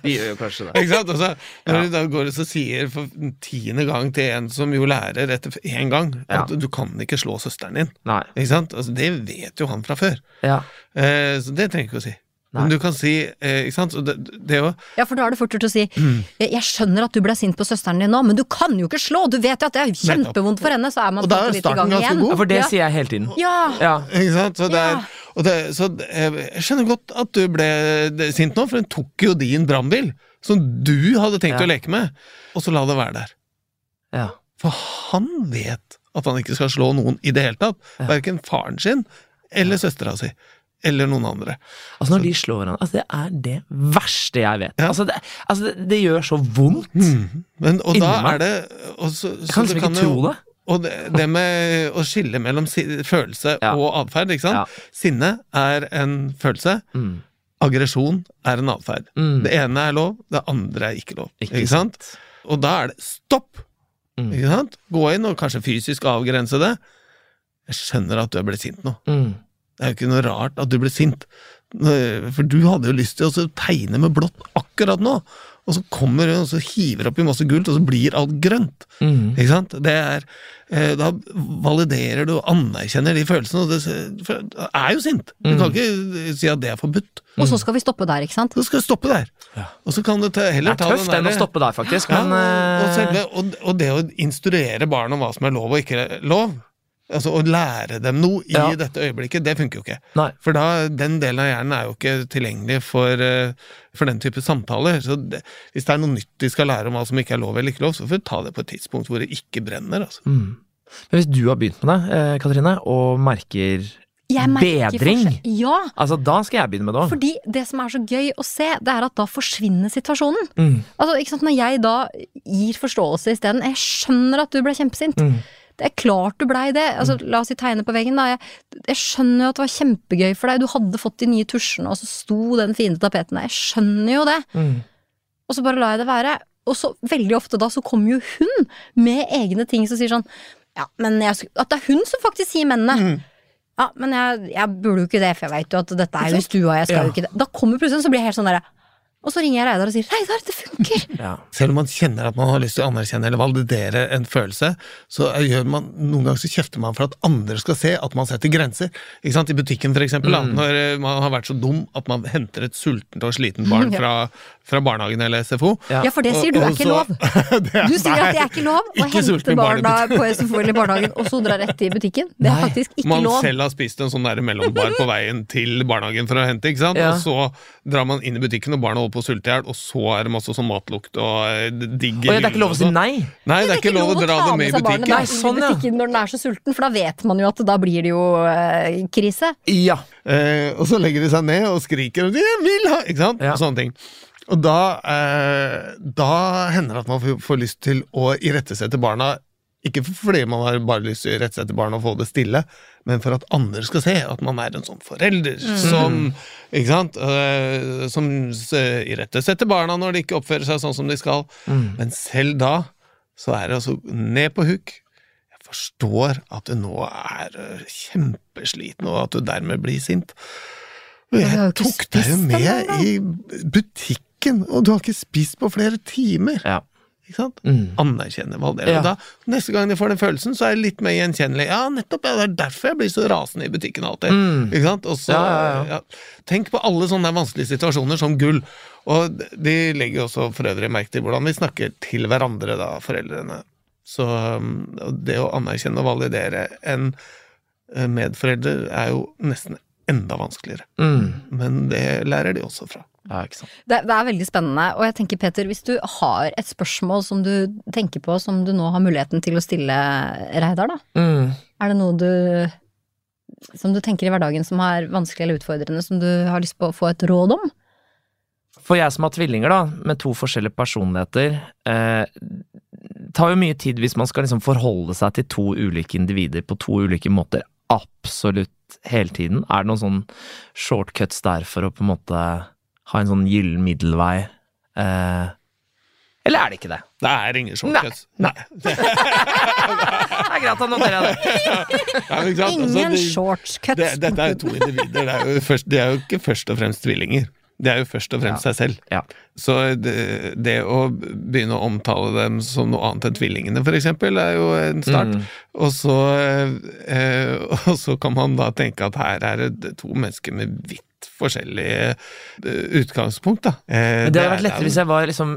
S2: de gjør jo kanskje det.
S3: Ikke sant? Altså, når
S2: Ja.
S3: du da går og sier for tiende gang til en som jo lærer etter én gang, at
S2: Ja.
S3: du kan ikke slå søsteren din.
S2: Nei.
S3: Ikke sant? Altså, det vet jo han fra før.
S2: Ja.
S3: Eh, så det trenger du ikke å si.
S2: Nei.
S3: Men du kan si eh, Ikke sant? Så det, det jo
S4: Ja, for da er det fort gjort å si
S3: Mm.
S4: jeg, 'jeg skjønner at du ble sint på søsteren din nå, men du kan jo ikke slå! Du vet jo at det er kjempevondt for henne!' Så er man
S3: Og da er
S4: måte litt i gang
S3: starten ganske
S4: igjen.
S3: god.
S2: ja, for det
S4: Ja.
S2: sier jeg hele tiden.
S4: Ja.
S2: Ja.
S3: Ikke sant? Så, det er, og det, så eh, jeg skjønner godt at du ble sint nå, for den tok jo din brannbil, som du hadde tenkt
S2: Ja.
S3: å leke med, og så la det være der.
S2: Ja.
S3: For han vet at han ikke skal slå noen i det hele tatt.
S2: Ja.
S3: Verken faren sin eller søstera si. Eller noen andre.
S2: Altså Når de slår hverandre altså Det er det verste jeg vet.
S3: Ja.
S2: Altså, det, altså det, det gjør så vondt.
S3: Men, og da
S2: meg.
S3: er det og så,
S2: Jeg kan liksom ikke tro det.
S3: Og det, det med å skille mellom si, følelse
S2: Ja.
S3: og atferd, ikke sant.
S2: Ja.
S3: Sinne er en følelse.
S2: Mm.
S3: Aggresjon er en atferd.
S2: Mm.
S3: Det ene er lov, det andre er ikke lov.
S2: Ikke
S3: Ikke, sant? Og da er det stopp!
S2: Mm.
S3: Ikke sant? Gå inn og kanskje fysisk avgrense det. Jeg skjønner at du er blitt sint nå.
S2: Mm.
S3: Det er jo ikke noe rart at du ble sint. For du hadde jo lyst til å tegne med blått akkurat nå, og så kommer hun og så hiver oppi masse gult, og så blir alt grønt.
S2: Mm.
S3: Ikke sant? Det er, eh, da validerer du og anerkjenner de følelsene, og det, for det er jo sint. Du
S2: Mm.
S3: kan ikke si at det er forbudt.
S4: Og så skal vi stoppe der, ikke sant?
S3: Så skal vi stoppe der.
S2: Ja.
S3: Og så kan du ta,
S2: Det er tøft
S3: den
S2: den å stoppe der, faktisk,
S3: ja,
S2: men
S3: og,
S2: eh,
S3: selve, og, og det å instruere barn om hva som er lov og ikke lov, Altså Å lære dem noe i
S2: Ja.
S3: dette øyeblikket, det funker jo ikke.
S2: Nei.
S3: For da, den delen av hjernen er jo ikke tilgjengelig for, eh, for den type samtaler. Så det, hvis det er noe nytt de skal lære om hva som ikke er lov eller ikke lov, så får vi ta det på et tidspunkt hvor det ikke brenner. altså.
S2: Mm. Men hvis du har begynt med det, eh, Katrine, og merker
S4: merker
S2: bedring.
S4: Ja,
S2: altså da skal jeg begynne med det òg.
S4: fordi det som er så gøy å se, det er at da forsvinner situasjonen.
S2: Mm.
S4: Altså, ikke sant, Når jeg da gir forståelse isteden Jeg skjønner at du ble kjempesint.
S2: Mm.
S4: Det er klart du blei det. Altså, la oss si tegne på veggen. Da. Jeg, jeg skjønner jo at det var kjempegøy for deg. Du hadde fått de nye tusjene, og så sto den fine tapeten der. Jeg skjønner jo det.
S2: Mm.
S4: Og så bare lar jeg det være. Og så veldig ofte da så kommer jo hun med egne ting som sier sånn Ja, men jeg, At det er hun som faktisk sier mennene.
S3: Mm.
S4: Ja, men jeg, jeg burde jo ikke det, for jeg veit jo at dette er jo i stua, jeg skal
S2: Ja.
S4: jo ikke det. Da kommer plutselig, så blir jeg helt sånn derre Og så ringer jeg Reidar og sier Reidar, det funker! *laughs*
S2: Ja.
S3: Selv om man kjenner at man har lyst til å anerkjenne eller validere en følelse, så gjør man, noen ganger så kjefter man for at andre skal se at man setter grenser. Ikke sant? I butikken, for eksempel, da,
S2: Mm.
S3: når eh, man har vært så dum at man henter et sultent og sliten barn *laughs*
S4: Ja.
S3: fra, fra barnehagen eller SFO.
S2: Ja.
S4: Ja, for det sier du er ikke lov. *laughs* Du sier at det er ikke lov å hente barna på SFO eller barnehagen, og så dra rett i butikken. Det er faktisk ikke
S3: man
S4: lov.
S3: selv har spist en sånn der mellombar på veien til barnehagen for å hente, ikke sant?
S2: Ja.
S3: og så drar man inn i butikken, og barna holder på å sulte i hjel, og så er det masse sånn matlukt og eh, digg
S2: Og det er ikke lov å si
S3: sånn.
S2: nei!
S3: Nei, det er ikke lov å dra dem med i butikken.
S2: Nei, sånn, ja.
S4: butikken når den er så sulten, for da vet man jo at da blir det jo eh, krise.
S2: Ja.
S3: Eh, og så legger de seg ned og skriker og 'jeg vil ha', ikke sant? Sånne ting. Og da, eh, da hender det at man får, lyst til å irettesette barna, ikke fordi man har bare lyst til å irettesette barna og få det stille, men for at andre skal se at man er en sånn forelder som ikke sant? Eh, som irettesetter barna når de ikke oppfører seg sånn som de skal.
S2: Mm.
S3: Men selv da så er det altså ned på huk. Jeg forstår at du nå er kjempesliten, og at du dermed blir sint. Og jeg tok deg jo med
S4: i
S3: i butikken, og du har ikke spist på flere timer.
S2: Ja.
S3: Ikke sant?
S2: Mm.
S3: Anerkjenne hva det er.
S2: Ja.
S3: Da, neste gang de får den følelsen, så er det litt mer gjenkjennelig. Ja, nettopp, ja, det er derfor jeg blir så rasende i butikken alltid.
S2: Mm.
S3: Ikke sant? Også,
S2: ja.
S3: Tenk på alle sånne vanskelige situasjoner som gull. Og de legger også for øvrig merke til hvordan vi snakker til hverandre, da, foreldrene. Så um, det å anerkjenne og validere en eh, medforelder er jo nesten enda vanskeligere.
S2: Mm.
S3: Men det lærer de også fra.
S2: Ja, ikke sant.
S4: Det, det er veldig spennende, og jeg tenker Peter, hvis du har et spørsmål som du tenker på, som du nå har muligheten til å stille Reidar, da.
S2: Mm.
S4: Er det noe du som du tenker i hverdagen som er vanskelig eller utfordrende, som du har lyst på å få et råd om?
S2: For jeg som har tvillinger, da, med to forskjellige personligheter, eh, tar jo mye tid hvis man skal liksom forholde seg til to ulike individer på to ulike måter absolutt hele tiden. Er det noen sånn shortcuts der for å på en måte ha en sånn gyllen middelvei? Eh, eller er det ikke det?
S3: Det er ingen shortcuts.
S2: Nei. *laughs* Det er greit, å notere det.
S3: Ja, sant? Altså,
S4: Ingen
S3: det-
S4: shortcuts.
S3: det, Dette er jo to individer. Det er jo, først, de er jo ikke først og fremst tvillinger. Det er jo først og fremst
S2: Ja.
S3: seg selv.
S2: Ja.
S3: Så det, det å begynne å omtale dem som noe annet enn tvillingene, for eksempel, er jo en start.
S2: Mm.
S3: Og, så, eh, og så kan man da tenke at her er det to mennesker med vidt forskjellige eh, utgangspunkt, da. Eh,
S2: det hadde vært lettere hvis jeg var liksom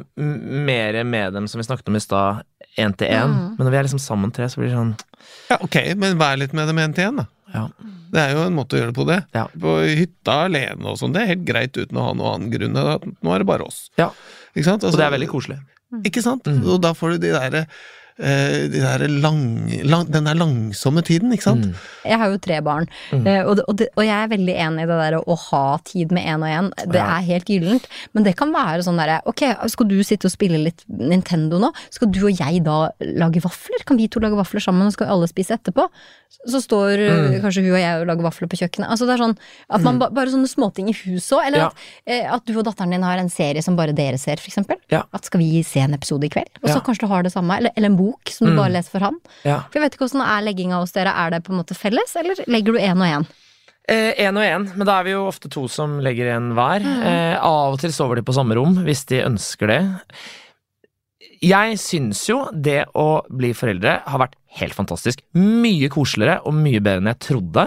S2: mer med dem, som vi snakket om i stad, én til én.
S4: Mm.
S2: Men når vi er liksom sammen tre, så blir det sånn
S3: Ja, ok, men vær litt med dem en til en, da.
S2: Ja.
S3: Det er jo en måte å gjøre det på, det.
S2: Ja.
S3: På hytta alene og sånn, det er helt greit uten å ha noen annen grunn enn at nå er det bare oss.
S2: Ja.
S3: Ikke sant?
S2: Og
S3: Altså,
S2: det er veldig koselig.
S3: Ikke sant?
S2: Mm.
S3: Og da får du de derre de der lang, lang, den der langsomme tiden, ikke sant?
S2: Mm.
S4: Jeg har jo tre barn,
S2: Mm.
S4: eh, og, og, og jeg er veldig enig i det der å ha tid med én og én. Det
S2: Ja.
S4: er helt gyllent. Men det kan være sånn derre Ok, skal du sitte og spille litt Nintendo nå? Skal du og jeg da lage vafler? Kan vi to lage vafler sammen, og skal alle spise etterpå? Så står eh,
S2: Mm.
S4: kanskje hun og jeg og lager vafler på kjøkkenet. Altså det er sånn at man ba, Bare sånne småting i huset òg. Eller
S2: Ja.
S4: at, eh, at du og datteren din har en serie som bare dere ser, for eksempel.
S2: Ja.
S4: At skal vi se en episode i kveld? Og så
S2: Ja.
S4: kanskje du har det samme. Eller, eller en bok som du
S2: Mm.
S4: bare leser for han.
S2: Ja.
S4: For jeg vet ikke hvordan er legginga hos dere. Er det på en måte felles, eller legger du én og én?
S2: Én og én, men da er vi jo ofte to som legger én hver. Eh, av og til sover de på samme rom, hvis de ønsker det. Jeg syns jo det å bli foreldre har vært helt fantastisk. Mye koseligere og mye bedre enn jeg trodde.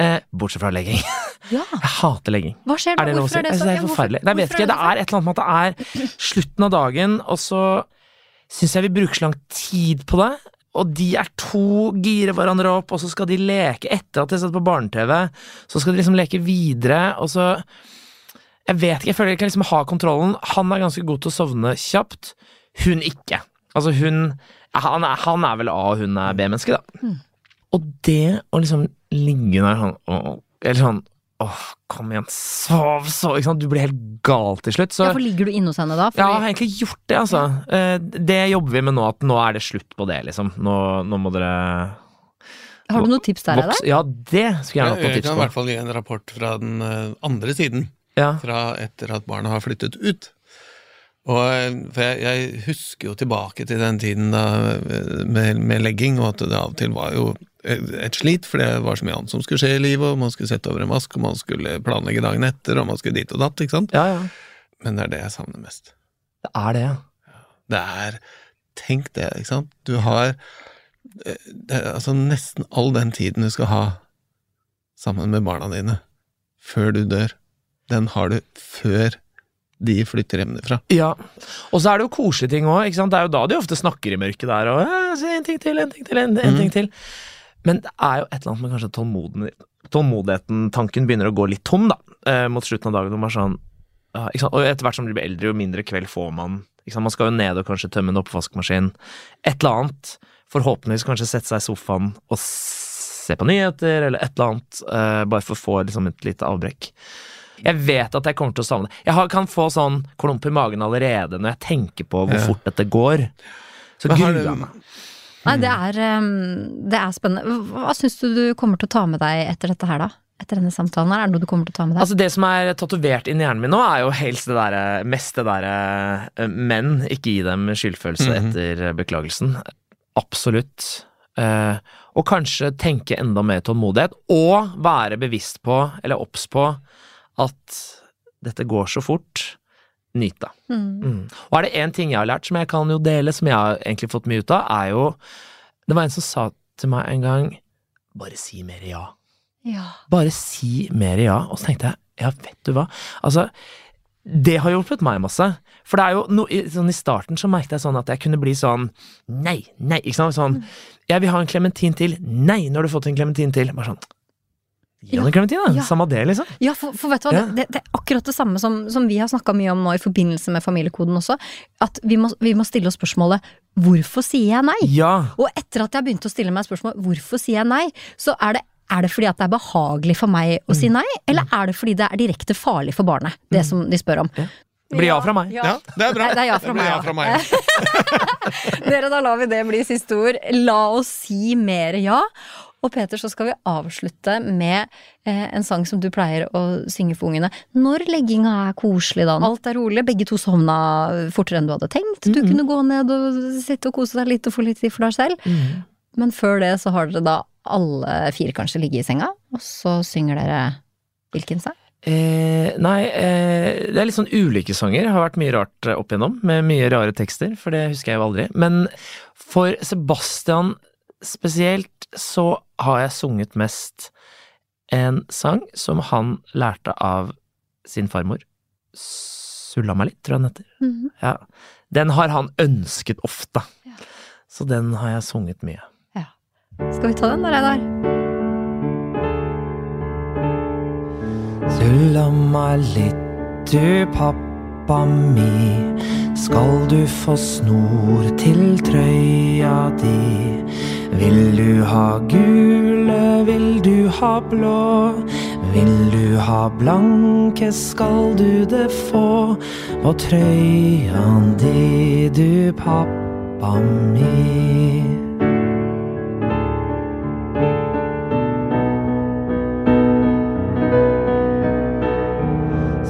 S2: Eh, bortsett fra legging. *laughs*
S4: Ja.
S2: Jeg hater legging.
S4: Hva skjer da?
S2: Er det si?
S4: Hvorfor er det
S2: Jeg
S4: så
S2: synes det er forferdelig. Nei, jeg vet ikke, det
S4: sånn?
S2: er et eller annet med at det er slutten av dagen, og så syns jeg vi bruker så lang tid på det. og de er to, girer hverandre opp, og så skal de leke etter at de har sett på barne-TV. Så skal de liksom leke videre, og så Jeg vet ikke, jeg føler jeg kan liksom ha kontrollen. Han er ganske god til å sovne kjapt. Hun ikke. Altså, hun Han er, han er vel A, og hun er B-menneske, da. Og det å liksom ligge der sånn Eller sånn Åh, kom igjen, sov, sov ikke sant? Du blir helt gal til slutt. Så
S4: Ja, for ligger du inne hos henne da?
S2: ja, jeg har egentlig gjort det, altså. Ja. Det jobber vi med nå, at nå er det slutt på det, liksom. Nå, nå må dere
S4: Har du noen tips der? Eller?
S2: Ja, det skulle jeg gjerne hatt noen tips på.
S3: Jeg kan i hvert fall gi en rapport fra den eh, andre siden.
S2: Ja.
S3: Fra etter at barna har flyttet ut. Og, eh, for jeg, jeg husker jo tilbake til den tiden da eh, med, med legging, og at det av og til var jo eh, et slit, for det var så mye annet som skulle skje i livet, og man skulle sette over en vask, og man skulle planlegge dagen etter, og man skulle dit og datt, ikke sant?
S2: ja, ja.
S3: Men det er det jeg savner mest.
S2: Det er det, ja.
S3: Det er Tenk det, ikke sant? Du har eh, det altså nesten all den tiden du skal ha sammen med barna dine før du dør, den har du før de flytter hjemmefra.
S2: Ja, og så er det jo koselige ting òg. Det er jo da de ofte snakker i mørket der og «Ja, en ting til, en ting til, en, en
S3: mm.
S2: ting til. Men det er jo et eller annet med kanskje tålmodigheten Tanken begynner å gå litt tom, da, eh, mot slutten av dagen. Og, bare sånn, ja, og etter hvert som du blir eldre, jo mindre kveld får man. Man skal jo ned og kanskje tømme en oppvaskmaskin. Et eller annet. Forhåpentligvis kanskje sette seg i sofaen og se på nyheter, eller et eller annet. eh, bare for å få liksom, et lite avbrekk. Jeg vet at jeg kommer til å savne det. Jeg kan få sånn klump i magen allerede når jeg tenker på hvor fort dette går. Så gruer jeg meg.
S4: Nei, det er, um, det er spennende. Hva syns du du kommer til å ta med deg etter dette her, da? Etter denne samtalen her, er det noe du kommer til å ta med deg?
S2: Altså Det som er tatovert inn i hjernen min nå, er jo helst det derre mest det derre eh, Men ikke gi dem skyldfølelse
S3: Mhm.
S2: etter beklagelsen. Absolutt. Eh, og kanskje tenke enda mer tålmodighet, og være bevisst på, eller obs på, at dette går så fort. Nyt det.
S4: Mm.
S2: Mm. Og er det én ting jeg har lært som jeg kan jo dele, som jeg har egentlig fått mye ut av, er jo Det var en som sa til meg en gang Bare si mer ja.
S4: Ja.
S2: Bare si mer ja. Og så tenkte jeg ja, vet du hva. Altså, det har hjulpet meg masse. For det er jo no, i, sånn I starten så merket jeg sånn at jeg kunne bli sånn Nei, nei. Ikke sant? Sånn Jeg vil ha en klementin til. Nei, nå har du fått en klementin til. Bare sånn Gi han en klementin, da.
S4: Ja.
S2: Samme det, liksom.
S4: Ja, for, for vet du hva,
S2: Ja.
S4: det, det, er akkurat det samme som, som vi har snakka mye om nå i forbindelse med familiekoden også. At vi må, vi må stille oss spørsmålet hvorfor sier jeg nei?
S2: Ja.
S4: Og etter at jeg begynte å stille meg spørsmål hvorfor sier jeg nei, så er det er det fordi at det er behagelig for meg å
S2: Mm.
S4: si nei, eller er det fordi det er direkte farlig for barnet? Det som de spør om.
S2: Det blir ja fra meg.
S3: Ja, det er bra.
S4: Det er ja fra
S3: blir
S4: meg,
S3: ja
S4: ja.
S3: fra meg.
S4: Dere, da lar vi det bli siste ord. La oss si mer ja. Og Peter, så skal vi avslutte med eh, en sang som du pleier å synge for ungene. Når legginga er koselig, da. Alt er rolig. Begge to sovna fortere enn du hadde tenkt. Du kunne gå ned og sitte og kose deg litt og få litt tid for deg selv.
S2: Mm.
S4: Men før det så har dere da alle fire kanskje ligget i senga, og så synger dere hvilken sang?
S2: Eh, nei, eh, det er litt sånn ulike sanger. Har vært mye rart opp igjennom, med mye rare tekster, for det husker jeg jo aldri. Men for Sebastian spesielt så har jeg sunget mest en sang som han lærte av sin farmor. Sulla meg litt, tror jeg den heter. Ja. Den har han ønsket ofte.
S4: Ja.
S2: Så den har jeg sunget mye.
S4: Skal vi ta den, da, Reidar?
S2: Sulla meg litt, du pappa mi. Skal du få snor til trøya di? Vil du ha gule, vil du ha blå? Vil du ha blanke, skal du det få på trøya di, du pappa mi.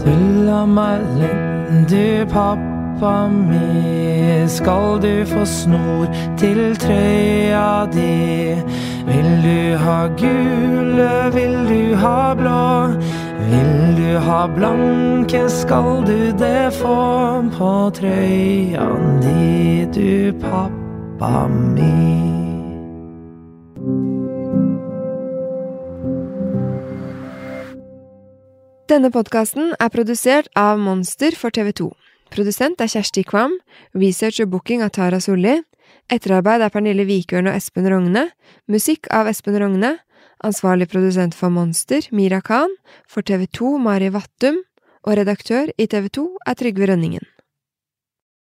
S2: Tulla meg litt, du pappa mi. Skal du få snor til trøya di? Vil du ha gule, vil du ha blå? Vil du ha blanke, skal du det få på trøya di, du pappa mi.
S5: Denne podkasten er produsert av Monster for TV 2. Produsent er Kjersti Kvam. Research og booking av Tara Solli. Etterarbeid er Pernille Vikørn og Espen Rogne. Musikk av Espen Rogne. Ansvarlig produsent for Monster, Mira Khan. For TV 2, Mari Vattum. Og redaktør i TV 2 er Trygve Rønningen.